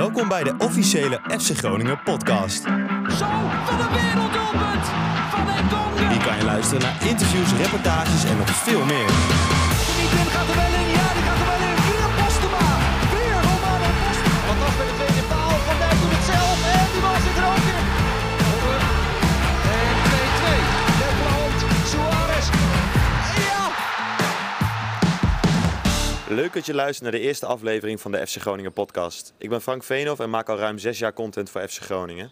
Welkom bij de officiële FC Groningen podcast. Zo, van een werelddoelpunt van Engonga. Hier kan je luisteren naar interviews, reportages en nog veel meer. Niet in, gaat er Leuk dat je luistert naar de eerste aflevering van de FC Groningen podcast. Ik ben Frank Veenhoff en maak al ruim zes jaar content voor FC Groningen.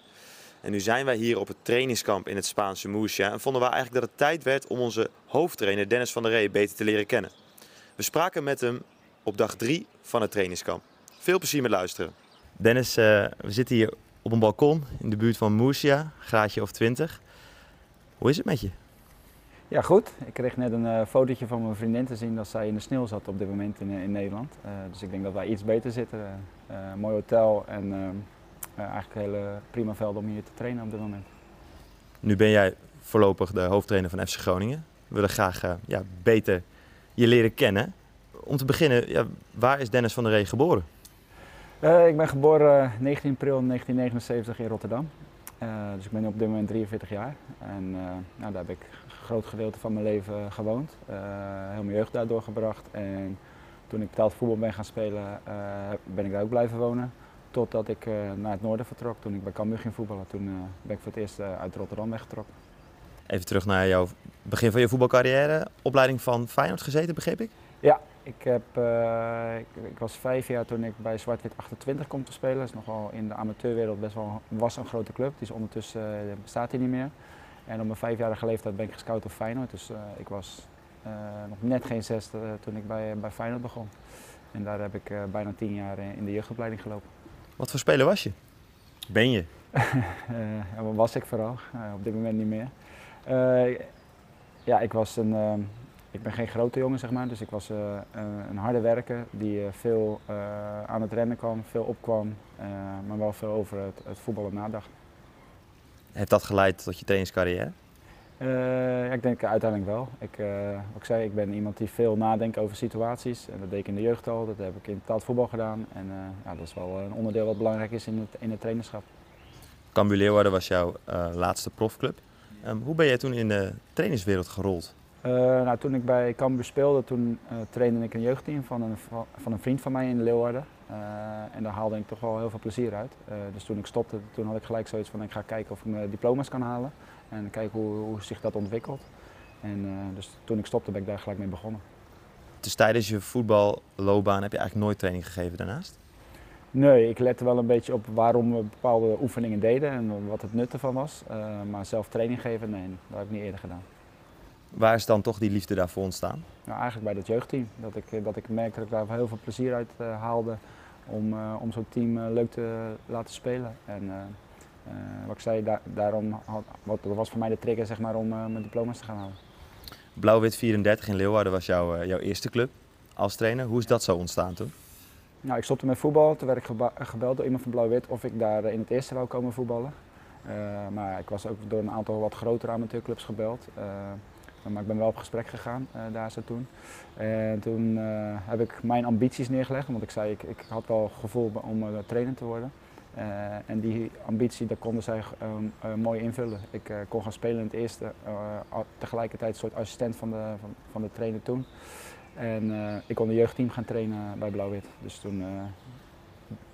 En nu zijn wij hier op het trainingskamp in het Spaanse Murcia en vonden we eigenlijk dat het tijd werd om onze hoofdtrainer Dennis van der Ree beter te leren kennen. We spraken met hem op dag drie van het trainingskamp. Veel plezier met luisteren. Dennis, eh, we zitten hier op een balkon in de buurt van Murcia, graadje of 20. Hoe is het met je? Ja, goed. Ik kreeg net een eh, fotootje van mijn vriendin te zien dat zij in de sneeuw zat op dit moment in, eh, in Nederland. Eh, dus ik denk dat wij iets beter zitten. Mooi hotel en eigenlijk een hele prima veld om hier te trainen op dit moment. Nu ben jij voorlopig de hoofdtrainer van FC Groningen. We willen graag ja, beter je leren kennen. Om te beginnen, ja, waar is Dennis van der Ree geboren? Ik ben geboren eh, 19 april 1979 in Rotterdam. Dus ik ben op dit moment 43 jaar. En nou, daar heb ik groot gedeelte van mijn leven gewoond. Eh, heel mijn jeugd daar doorgebracht. En toen ik betaald voetbal ben gaan spelen, eh, ben ik daar ook blijven wonen. Totdat ik eh, naar het noorden vertrok. Toen ik bij Cambuur ging voetballen, toen eh, ben ik voor het eerst eh, uit Rotterdam weggetrokken. Even terug naar jouw begin van je voetbalcarrière. Opleiding van Feyenoord gezeten, begreep ik? Ja, ik, heb, eh, ik, ik was vijf jaar toen ik bij Zwart-Wit 28 kom te spelen. Dat is nogal in de amateurwereld best wel was een grote club. Die is ondertussen eh, bestaat die niet meer. En op mijn vijfjarige leeftijd ben ik gescout door Feyenoord. Dus eh, ik was eh, nog net geen zesde eh, toen ik bij, bij Feyenoord begon. En daar heb ik eh, bijna tien jaar in de jeugdopleiding gelopen. Wat voor speler was je? Ben je? Eh, wat was ik vooral? Eh, op dit moment niet meer. Eh, ja, ik was een. ik ben geen grote jongen, zeg maar. Dus ik was eh, een, een harde werker die veel eh, aan het rennen kwam, veel opkwam, eh, maar wel veel over het, het voetballen nadacht. Heeft dat geleid tot je trainingscarrière? Eh, ik denk uiteindelijk wel. Ik, eh, wat ik zei, ik ben iemand die veel nadenkt over situaties. En dat deed ik in de jeugd al, dat heb ik in betaald voetbal gedaan. En eh, ja, dat is wel een onderdeel wat belangrijk is in het, in het trainerschap. Cambuur Leeuwarden was jouw laatste profclub. Ehm, hoe ben jij toen in de trainingswereld gerold? Eh, nou, toen ik bij Cambuur speelde, toen eh, trainde ik een jeugdteam van een, van een vriend van mij in Leeuwarden. Eh, en daar haalde ik toch wel heel veel plezier uit. Dus toen ik stopte, toen had ik gelijk zoiets van ik ga kijken of ik mijn diploma's kan halen. En kijken hoe, hoe zich dat ontwikkelt. En dus toen ik stopte ben ik daar gelijk mee begonnen. Dus tijdens je voetballoopbaan heb je eigenlijk nooit training gegeven daarnaast? Nee, ik lette wel een beetje op waarom we bepaalde oefeningen deden en wat het nut ervan was. Maar zelf training geven, nee, dat heb ik niet eerder gedaan. Waar is dan toch die liefde daarvoor ontstaan? Nou, eigenlijk bij dat jeugdteam. Dat ik, eh, dat ik merkte dat ik daar heel veel plezier uit eh, haalde om, eh, om zo'n team leuk te laten spelen. En wat ik zei, daar, daarom had, wat, dat was voor mij de trigger zeg maar, om mijn diploma's te gaan halen. Blauw-wit 34 in Leeuwarden was jouw, jouw eerste club als trainer. Hoe is dat zo ontstaan toen? Nou, ik stopte met voetbal. Toen werd ik gebeld door iemand van Blauw-Wit of ik daar in het eerste wou komen voetballen. Maar ik was ook door een aantal wat grotere amateurclubs gebeld. Eh, maar ik ben wel op gesprek gegaan eh, daar zo toen. En toen eh, heb ik mijn ambities neergelegd, want ik zei ik, ik had het gevoel om uh, trainer te worden. Eh, en die ambitie, daar konden zij ehm, eh, mooi invullen. Ik eh, kon gaan spelen in het eerste, eh, tegelijkertijd een soort assistent van de, van, van de trainer toen. En eh, ik kon een jeugdteam gaan trainen bij Blauw-Wit. Dus toen eh,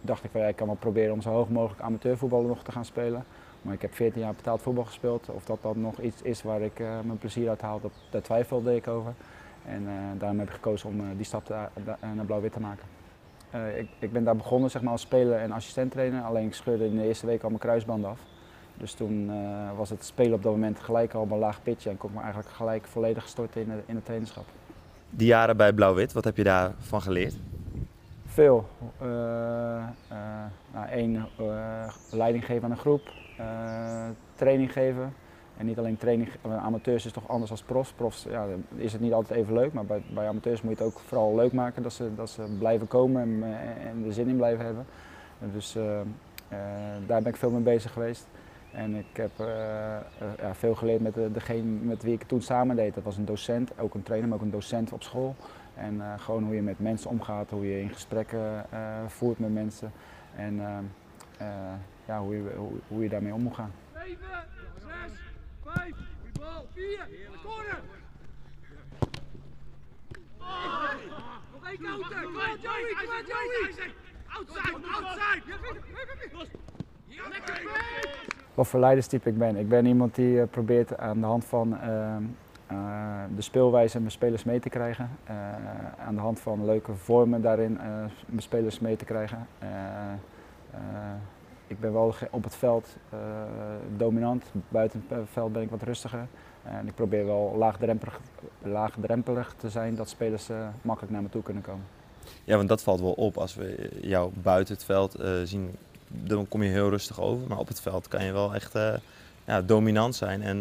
dacht ik van ja, ik kan wel proberen om zo hoog mogelijk amateurvoetbal nog te gaan spelen. Maar ik heb 14 jaar betaald voetbal gespeeld. Of dat dan nog iets is waar ik eh, mijn plezier uit haal, dat, daar twijfelde ik over. En eh, daarom heb ik gekozen om eh, die stap te- naar Blauw-Wit te maken. Ik, ik ben daar begonnen zeg maar, als speler en assistent trainer. Alleen ik scheurde in de eerste week al mijn kruisband af. Dus toen was het spelen op dat moment gelijk al op een laag pitje. En kon ik me eigenlijk gelijk volledig storten in, de, in het trainerschap. Die jaren bij Blauw-wit, wat heb je daarvan geleerd? Veel. Nou, één, eh, leiding geven aan een groep, training geven. En niet alleen training, want amateurs is toch anders dan profs. Profs ja, is het niet altijd even leuk, maar bij, bij amateurs moet je het ook vooral leuk maken. Dat ze, dat ze blijven komen en, eh, en er zin in blijven hebben. En dus eh, eh, daar ben ik veel mee bezig geweest. En ik heb eh, eh, ja, veel geleerd met de, degene met wie ik toen samen deed. Dat was een docent, ook een trainer, maar ook een docent op school. En eh, gewoon hoe je met mensen omgaat, hoe je in gesprekken eh, voert met mensen. En eh, eh, ja, hoe, je, hoe, hoe je daarmee om moet gaan. 7, 6, 5, goede bal, 4, corner! Nog één counter! Kom aan Joey, kom aan Joey! Outside, outside! Lekker Wat voor leiderstype ik ben. Ik ben iemand die eh, probeert aan de hand van eh, eh, de speelwijze mijn spelers mee te krijgen. Eh, aan de hand van leuke vormen daarin mijn spelers mee te krijgen. Ik ben wel op het veld eh, dominant. Buiten het veld ben ik wat rustiger. En ik probeer wel laagdrempelig, laagdrempelig te zijn dat spelers eh, makkelijk naar me toe kunnen komen. Ja, want dat valt wel op als we jou buiten het veld eh, zien. Dan kom je heel rustig over, maar op het veld kan je wel echt ja, dominant zijn. En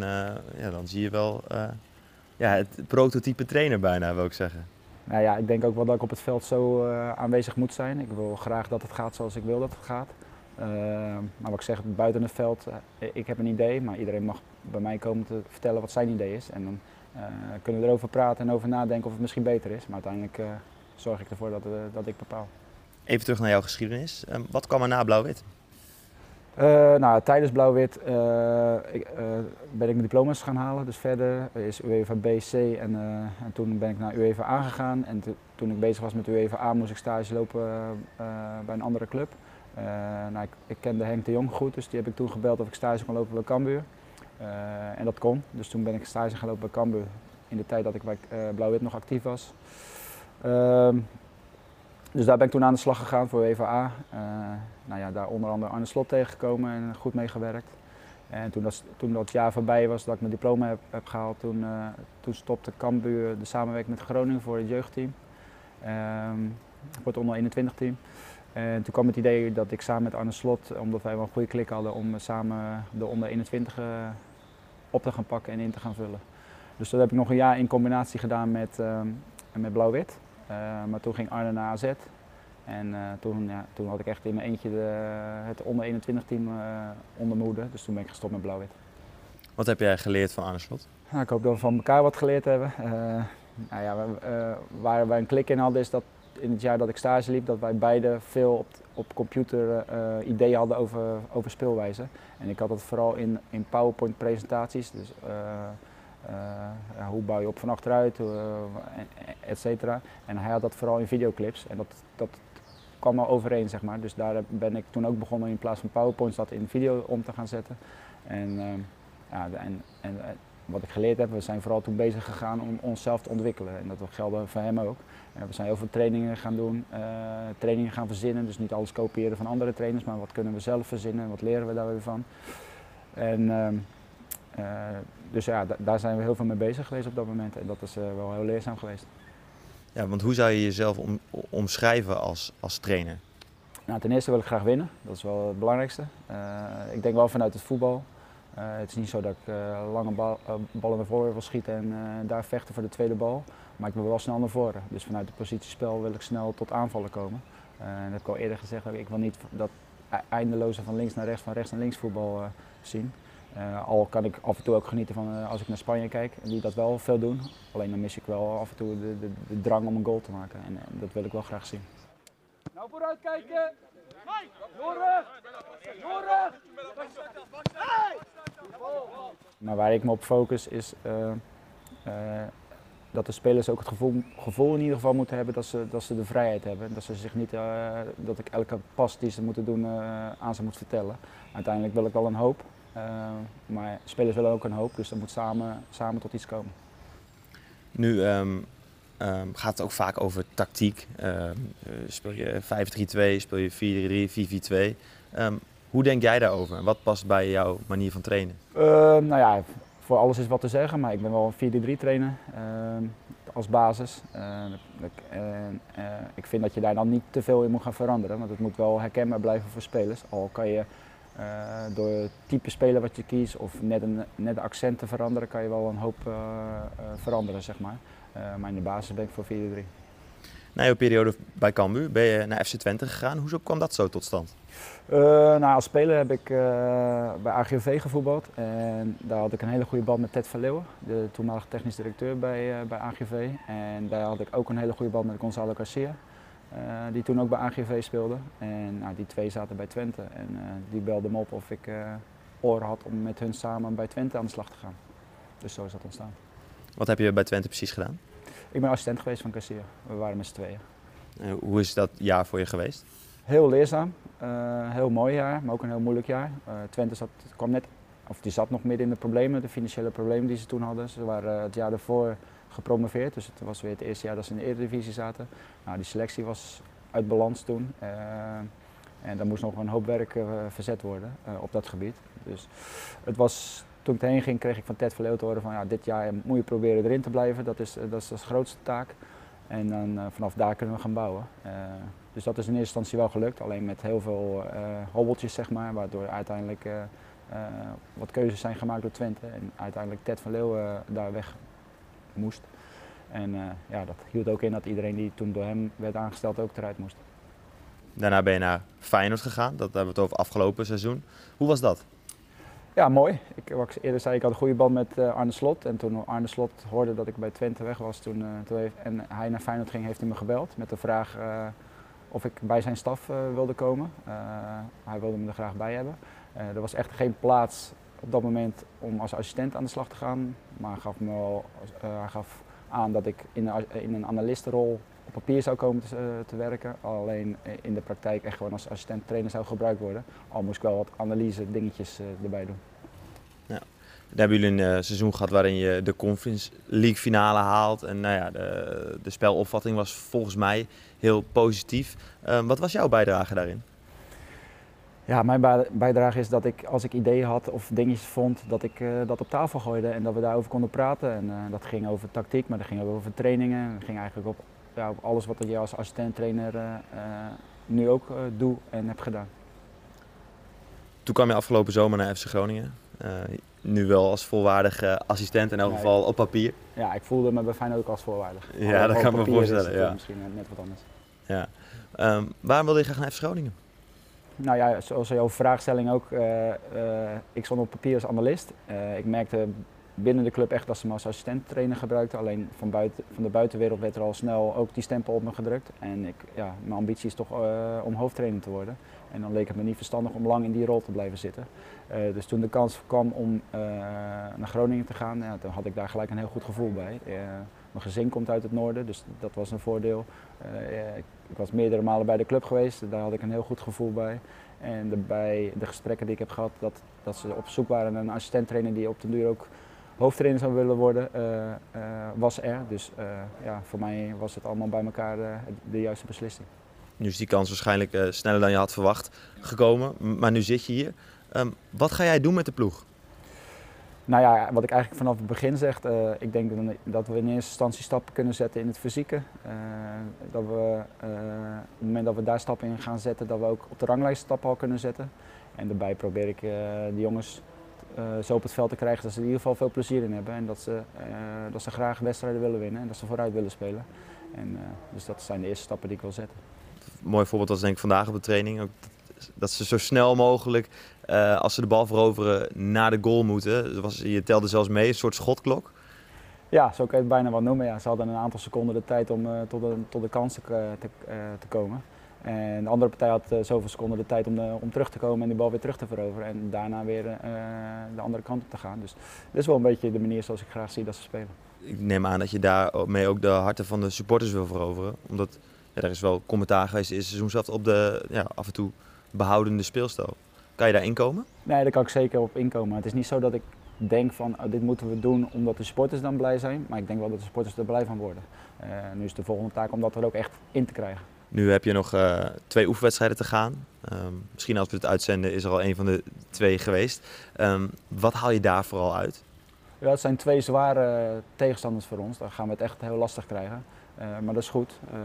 ja, dan zie je wel ja, het prototype trainer bijna, wil ik zeggen. Nou ja, ik denk ook wel dat ik op het veld zo aanwezig moet zijn. Ik wil graag dat het gaat zoals ik wil dat het gaat. Eh, maar wat ik zeg, buiten het veld, eh, ik heb een idee, maar iedereen mag bij mij komen te vertellen wat zijn idee is. En dan eh, kunnen we erover praten en over nadenken of het misschien beter is. Maar uiteindelijk zorg ik ervoor dat, dat ik bepaal. Even terug naar jouw geschiedenis. Ehm, wat kwam er na Blauw-Wit? Nou, tijdens Blauw-Wit ik, ben ik mijn diploma's gaan halen. Dus verder is UEFA B, C en, en toen ben ik naar UEFA A gegaan. En to- toen ik bezig was met UEFA A moest ik stage lopen bij een andere club. Eh, nou, ik, ik kende Henk de Jong goed, dus die heb ik toen gebeld of ik stage kon lopen bij Cambuur. Eh, en dat kon, dus toen ben ik stage gaan lopen bij Cambuur in de tijd dat ik bij eh, Blauw-Wit nog actief was. Ehm, dus daar ben ik toen aan de slag gegaan voor UEFA A. Eh, nou ja, daar onder andere Arne Slot tegengekomen en goed meegewerkt. En toen dat, toen dat jaar voorbij was dat ik mijn diploma heb, heb gehaald, toen, toen stopte Cambuur de samenwerking met Groningen voor het jeugdteam. Ehm, voor het onder 21 team. En toen kwam het idee dat ik samen met Arne Slot, omdat wij wel een goede klik hadden, om samen de onder 21 eh, op te gaan pakken en in te gaan vullen. Dus dat heb ik nog een jaar in combinatie gedaan met, ehm, met Blauw-Wit. Eh, maar toen ging Arne naar AZ. En toen, ja, toen had ik echt in mijn eentje de, het onder 21 team onder mijn hoede. Dus toen ben ik gestopt met Blauw-Wit. Wat heb jij geleerd van Arne Slot? Nou, ik hoop dat we van elkaar wat geleerd hebben. Nou ja, we- waar wij een klik in hadden is dat in het jaar dat ik stage liep, dat wij beide veel op, op computer eh, ideeën hadden over, over speelwijze. En ik had dat vooral in, in PowerPoint presentaties. Dus eh, eh, hoe bouw je op van achteruit, en- et cetera. En hij had dat vooral in videoclips. En dat, dat kwam al overeen, zeg maar. Dus daar ben ik toen ook begonnen in plaats van PowerPoint dat in video om te gaan zetten. En, ehm, ja, en, en, wat ik geleerd heb, we zijn vooral toen bezig gegaan om onszelf te ontwikkelen. En dat geldt voor hem ook. En we zijn heel veel trainingen gaan doen, eh, trainingen gaan verzinnen. Dus niet alles kopiëren van andere trainers, maar wat kunnen we zelf verzinnen en wat leren we daar weer van. En, ehm, eh, dus ja, da- daar zijn we heel veel mee bezig geweest op dat moment. En dat is eh, wel heel leerzaam geweest. Ja, want hoe zou je jezelf om, omschrijven als, als trainer? Nou, ten eerste wil ik graag winnen, dat is wel het belangrijkste. Eh, ik denk wel vanuit het voetbal. Eh, het is niet zo dat ik eh, lange bal, eh, ballen naar voren wil schieten en daar vechten voor de tweede bal. Maar ik wil wel snel naar voren. Dus vanuit het positiespel wil ik snel tot aanvallen komen. En dat heb ik al eerder gezegd, ik wil niet dat e- eindeloze van links naar rechts, van rechts naar links voetbal zien. Al kan ik af en toe ook genieten van als ik naar Spanje kijk, die dat wel veel doen. Alleen dan mis ik wel af en toe de, de, drang om een goal te maken. En, dat wil ik wel graag zien. Nou vooruit kijken! Jorg! Jorg! Maar waar ik me op focus is eh, eh, dat de spelers ook het gevoel, gevoel in ieder geval moeten hebben dat ze, dat ze de vrijheid hebben. Dat ze zich niet, eh, dat ik elke pas die ze moeten doen eh, aan ze moet vertellen. Uiteindelijk wil ik wel een hoop, eh, maar spelers willen ook een hoop, dus dat moet samen, samen tot iets komen. Nu ehm, ehm, gaat het ook vaak over tactiek. Ehm, eh, speel je 5-3-2, speel je 4-3, 4-4-2. Ehm, hoe denk jij daarover en wat past bij jouw manier van trainen? Eh, nou ja, voor alles is wat te zeggen, maar ik ben wel een 4-3 trainer eh, als basis. Eh, ik, eh, ik vind dat je daar dan niet te veel in moet gaan veranderen, want het moet wel herkenbaar blijven voor spelers. Al kan je eh, door het type speler wat je kiest of net een, net accent te veranderen, kan je wel een hoop eh, veranderen, zeg maar. Maar in de basis ben ik voor 4-3. Na jouw periode bij Cambuur ben je naar FC Twente gegaan. Hoezo kwam dat zo tot stand? Uh, nou, als speler heb ik uh, bij AGV gevoetbald en daar had ik een hele goede band met Ted Verleeuwen, de toenmalige technisch directeur bij, uh, bij AGV. En daar had ik ook een hele goede band met Gonzalo Garcia, die toen ook bij AGV speelde. En nou, die twee zaten bij Twente en die belden me op of ik oren had om met hun samen bij Twente aan de slag te gaan. Dus zo is dat ontstaan. Wat heb je bij Twente precies gedaan? Ik ben assistent geweest van Garcia. We waren met z'n tweeën. hoe is dat jaar voor je geweest? Heel leerzaam, uh, heel mooi jaar, maar ook een heel moeilijk jaar. Uh, Twente zat, kwam net, of die zat nog midden in de problemen, de financiële problemen die ze toen hadden. Ze waren het jaar daarvoor gepromoveerd, dus het was weer het eerste jaar dat ze in de Eredivisie zaten. Nou, die selectie was uit balans toen. En daar moest nog een hoop werk verzet worden op dat gebied. Dus het was, toen ik erheen ging, kreeg ik van Ted Verleeuw te horen van ja, dit jaar moet je proberen erin te blijven. Dat is, dat is de grootste taak. En dan vanaf daar kunnen we gaan bouwen. Dus dat is in eerste instantie wel gelukt, alleen met heel veel uh, hobbeltjes, zeg maar, waardoor uiteindelijk wat keuzes zijn gemaakt door Twente en uiteindelijk Ted van Leeuwen daar weg moest. En ja, dat hield ook in dat iedereen die toen door hem werd aangesteld ook eruit moest. Daarna ben je naar Feyenoord gegaan, dat hebben we het over afgelopen seizoen. Hoe was dat? Ja, mooi. Ik, wat ik eerder zei, ik had een goede band met Arne Slot. En toen Arne Slot hoorde dat ik bij Twente weg was toen, heeft, en hij naar Feyenoord ging, heeft hij me gebeld met de vraag of ik bij zijn staf wilde komen. Hij wilde me er graag bij hebben. Er was echt geen plaats op dat moment om als assistent aan de slag te gaan. Maar hij gaf, me wel, hij gaf aan dat ik in, in een analistenrol op papier zou komen te, te, werken. Alleen in de praktijk echt gewoon als assistent trainer zou gebruikt worden. Al moest ik wel wat analyse dingetjes erbij doen. Daar hebben jullie een uh, seizoen gehad waarin je de Conference League finale haalt. En nou ja, de, de spelopvatting was volgens mij heel positief. Uh, wat was jouw bijdrage daarin? Ja, mijn bijdrage is dat ik als ik ideeën had of dingetjes vond, dat ik uh, dat op tafel gooide en dat we daarover konden praten. En dat ging over tactiek, maar dat ging ook over trainingen. Dat ging eigenlijk op, ja, op alles wat je als assistent-trainer nu ook doe en heb gedaan. Toen kwam je afgelopen zomer naar FC Groningen nu wel als volwaardige assistent in elk ja, geval op papier. Ja, ik voelde me bij Feyenoord ook als volwaardig. Ja, dat kan ik me voorstellen. Ja. Misschien net wat anders. Ja. Um, waarom wilde je graag naar FC Groningen? Nou ja, zoals jouw vraagstelling ook, uh, uh, ik stond op papier als analist. Uh, ik merkte binnen de club echt me als assistent trainer gebruikten. Alleen van, buiten, van de buitenwereld werd er al snel ook die stempel op me gedrukt. En ik, ja, mijn ambitie is toch om hoofdtrainer te worden. En dan leek het me niet verstandig om lang in die rol te blijven zitten. Uh, dus toen de kans kwam om uh, naar Groningen te gaan, ja, toen had ik daar gelijk een heel goed gevoel bij. Mijn gezin komt uit het noorden, dus dat was een voordeel. Ik, ik, was meerdere malen bij de club geweest, daar had ik een heel goed gevoel bij. En bij de gesprekken die ik heb gehad, dat, dat ze op zoek waren naar een assistenttrainer die op den duur ook hoofdtrainer zou willen worden, was er. Dus ja, voor mij was het allemaal bij elkaar de juiste beslissing. Nu is die kans waarschijnlijk uh, sneller dan je had verwacht gekomen. Maar nu zit je hier. Um, wat ga jij doen met de ploeg? Nou ja, wat ik eigenlijk vanaf het begin zeg, uh, ik denk dat we in eerste instantie stappen kunnen zetten in het fysieke. Uh, dat we op het moment dat we daar stappen in gaan zetten, dat we ook op de ranglijst stappen al kunnen zetten. En daarbij probeer ik de jongens zo op het veld te krijgen dat ze er in ieder geval veel plezier in hebben. En dat ze, dat ze graag wedstrijden willen winnen en dat ze vooruit willen spelen. En, dus dat zijn de eerste stappen die ik wil zetten mooi voorbeeld was denk ik vandaag op de training. Ook dat ze zo snel mogelijk, uh, als ze de bal veroveren, naar de goal moeten. Was, je telde zelfs mee, een soort schotklok. Ja, zo kan je het bijna wel noemen. Ja, ze hadden een aantal seconden de tijd om uh, tot, de, tot de kans te, te, te komen. En de andere partij had zoveel seconden de tijd om, de, om terug te komen en die bal weer terug te veroveren. En daarna weer de andere kant op te gaan. Dus dit is wel een beetje de manier zoals ik graag zie dat ze spelen. Ik neem aan dat je daarmee ook de harten van de supporters wil veroveren. Omdat ja, er is wel commentaar geweest in het seizoen zelf op de ja, af en toe behoudende speelstijl. Kan je daar inkomen? Nee, daar kan ik zeker op inkomen. Het is niet zo dat ik denk van oh, dit moeten we doen omdat de sporters dan blij zijn. Maar ik denk wel dat de sporters er blij van worden. Uh, nu is de volgende taak om dat er ook echt in te krijgen. Nu heb je nog uh, twee oefenwedstrijden te gaan. Um, misschien als we het uitzenden is er al een van de twee geweest. Um, wat haal je daar vooral uit? Ja, het zijn twee zware tegenstanders voor ons. Daar gaan we het echt heel lastig krijgen. Uh, maar dat is goed. Uh,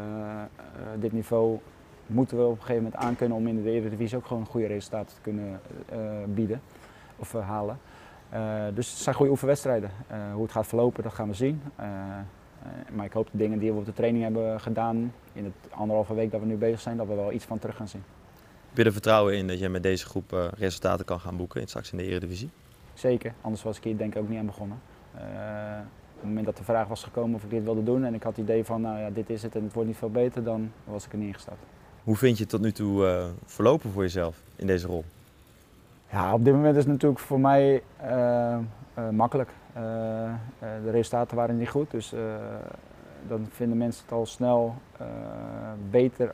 dit niveau moeten we op een gegeven moment aankunnen om in de Eredivisie ook gewoon goede resultaten te kunnen bieden of halen. dus het zijn goede oefenwedstrijden. hoe het gaat verlopen, dat gaan we zien. Maar ik hoop de dingen die we op de training hebben gedaan in het anderhalve week dat we nu bezig zijn, dat we wel iets van terug gaan zien. je er vertrouwen in dat je met deze groep eh, resultaten kan gaan boeken in, straks in de Eredivisie? Zeker, anders was ik hier denk ik ook niet aan begonnen. Eh, op het moment dat de vraag was gekomen of ik dit wilde doen en ik had het idee van nou ja, dit is het en het wordt niet veel beter, dan was ik er niet ingestapt. Hoe vind je het tot nu toe eh, verlopen voor jezelf in deze rol? Ja, op dit moment is het natuurlijk voor mij eh, eh, makkelijk. Eh, eh, de resultaten waren niet goed, dus eh, dan vinden mensen het al snel beter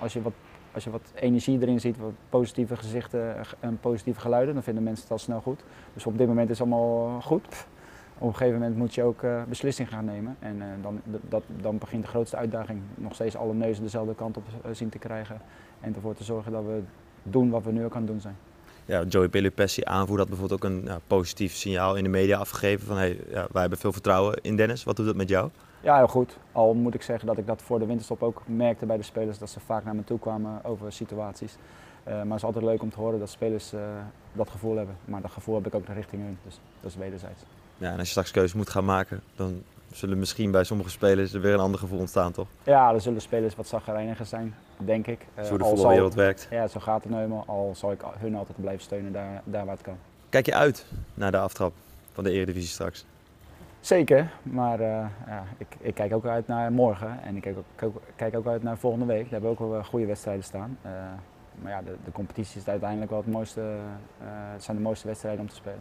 als, je wat, als je wat energie erin ziet, wat positieve gezichten en positieve geluiden, dan vinden mensen het al snel goed. Dus op dit moment is het allemaal goed. Op een gegeven moment moet je ook eh beslissing gaan nemen en dan, dat, dan begint de grootste uitdaging. Nog steeds alle neuzen dezelfde kant op zien te krijgen en ervoor te zorgen dat we doen wat we nu ook aan doen zijn. Ja, Joey Pelupessi, aanvoer, had bijvoorbeeld ook een ja, positief signaal in de media afgegeven van hey, ja, wij hebben veel vertrouwen in Dennis. Wat doet dat met jou? Ja, heel goed. Al moet ik zeggen dat ik dat voor de winterstop ook merkte bij de spelers, dat ze vaak naar me toe kwamen over situaties. Eh, maar het is altijd leuk om te horen dat spelers eh, dat gevoel hebben. Maar dat gevoel heb ik ook naar richting hun, dus dat is wederzijds. Ja, en als je straks keuze moet gaan maken, dan zullen misschien bij sommige spelers er weer een ander gevoel ontstaan, toch? Ja, er zullen spelers wat zagrijniger zijn, denk ik. Eh, Zo de al volle zal- wereld werkt. Ja, zo gaat het nou eenmaal. Al zal ik hun altijd blijven steunen daar, daar waar het kan. Kijk je uit naar de aftrap van de Eredivisie straks? Zeker, maar eh, ja, ik, ik kijk ook uit naar morgen en ik kijk ook, kijk ook- uit naar volgende week. Daar hebben we ook wel eh, goede wedstrijden staan. Maar ja, de, de competitie is uiteindelijk wel het mooiste, het zijn de mooiste wedstrijden om te spelen.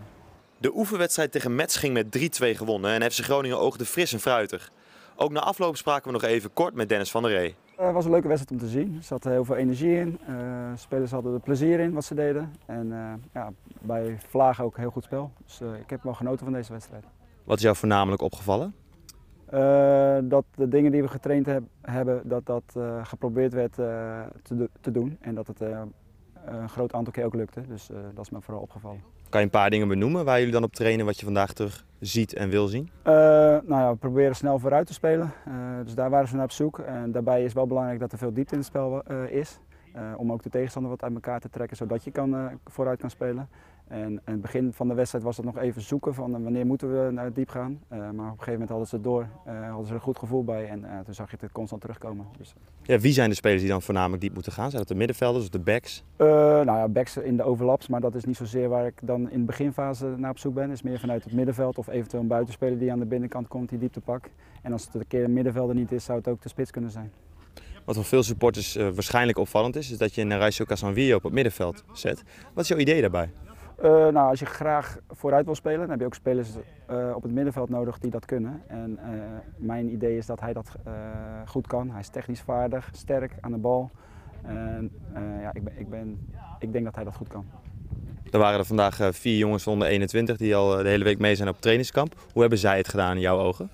De oefenwedstrijd tegen Metz ging met 3-2 gewonnen en FC Groningen oogde fris en fruitig. Ook na afloop spraken we nog even kort met Dennis van der Ree. Eh, Het was een leuke wedstrijd om te zien. Er zat heel veel energie in. Eh, spelers hadden er plezier in wat ze deden. En eh, ja, bij Vlaag ook heel goed spel. Dus eh, ik heb wel genoten van deze wedstrijd. Wat is jou voornamelijk opgevallen? Eh, dat de dingen die we getraind heb- hebben, dat dat eh, geprobeerd werd eh, te, te doen. En dat het eh, een groot aantal keer ook lukte. Dus eh, dat is me vooral opgevallen. Kan je een paar dingen benoemen waar jullie dan op trainen wat je vandaag terug ziet en wil zien? Eh, nou ja, we proberen snel vooruit te spelen. Eh, dus daar waren ze naar op zoek. En daarbij is wel belangrijk dat er veel diepte in het spel is. Om ook de tegenstander wat uit elkaar te trekken, zodat je kan, vooruit kan spelen. En in het begin van de wedstrijd was het nog even zoeken van eh, wanneer moeten we naar het diep gaan. Eh, maar op een gegeven moment hadden ze het door, eh, hadden ze er een goed gevoel bij en toen zag je het constant terugkomen. Dus, Ja, wie zijn de spelers die dan voornamelijk diep moeten gaan? Zijn dat de middenvelders of de backs? nou ja, backs in de overlaps, maar dat is niet zozeer waar ik dan in de beginfase naar op zoek ben. Het is meer vanuit het middenveld of eventueel een buitenspeler die aan de binnenkant komt die diepte pakt. En als het een keer een middenvelder niet is, zou het ook de spits kunnen zijn. Wat voor veel supporters waarschijnlijk opvallend is, is dat je Naraisio Casanvio op het middenveld zet. Wat is jouw idee daarbij? Eh, nou, als je graag vooruit wil spelen, dan heb je ook spelers eh, op het middenveld nodig die dat kunnen. En eh, mijn idee is dat hij dat goed kan. Hij is technisch vaardig, sterk aan de bal. En ja, ik, ben, ik, ben, ik denk dat hij dat goed kan. Er waren er vandaag vier jongens onder 21 die al de hele week mee zijn op trainingskamp. Hoe hebben zij het gedaan in jouw ogen?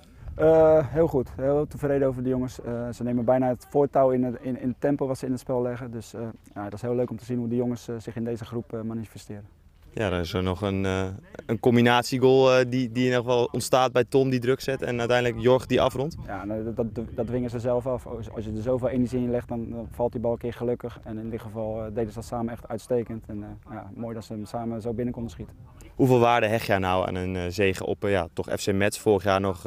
Heel goed, heel tevreden over de jongens. Ze nemen bijna het voortouw in het, in, in tempo wat ze in het spel leggen. Dus eh, ja, dat is heel leuk om te zien hoe de jongens zich in deze groep manifesteren. Ja, dan is er nog een, eh, een combinatiegoal eh, die, die in ieder geval ontstaat bij Tom die druk zet en uiteindelijk Jorg die afrondt. Ja, dat, dat, dat dwingen ze zelf af. Als, je er zoveel energie in legt, dan, dan valt die bal een keer gelukkig. En in dit geval eh, deden ze dat samen echt uitstekend. En ja, mooi dat ze hem samen zo binnen konden schieten. Hoeveel waarde hecht jij nou aan een eh, zege op ja, toch FC Metz, vorig jaar nog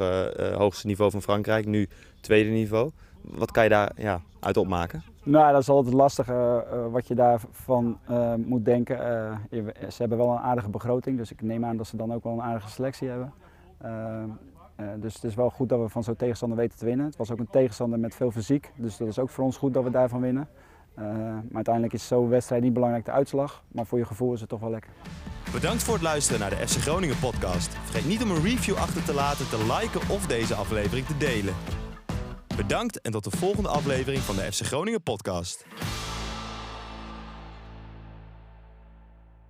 hoogste niveau van Frankrijk, nu tweede niveau. Wat kan je daar ja, uit opmaken? Nou, dat is altijd lastig eh, eh, wat je daarvan eh, moet denken. Ze hebben wel een aardige begroting, dus ik neem aan dat ze dan ook wel een aardige selectie hebben. Dus het is wel goed dat we van zo'n tegenstander weten te winnen. Het was ook een tegenstander met veel fysiek, dus dat is ook voor ons goed dat we daarvan winnen. Maar uiteindelijk is zo'n wedstrijd niet belangrijk de uitslag, maar voor je gevoel is het toch wel lekker. Bedankt voor het luisteren naar de FC Groningen podcast. Vergeet niet om een review achter te laten, te liken of deze aflevering te delen. Bedankt en tot de volgende aflevering van de FC Groningen podcast.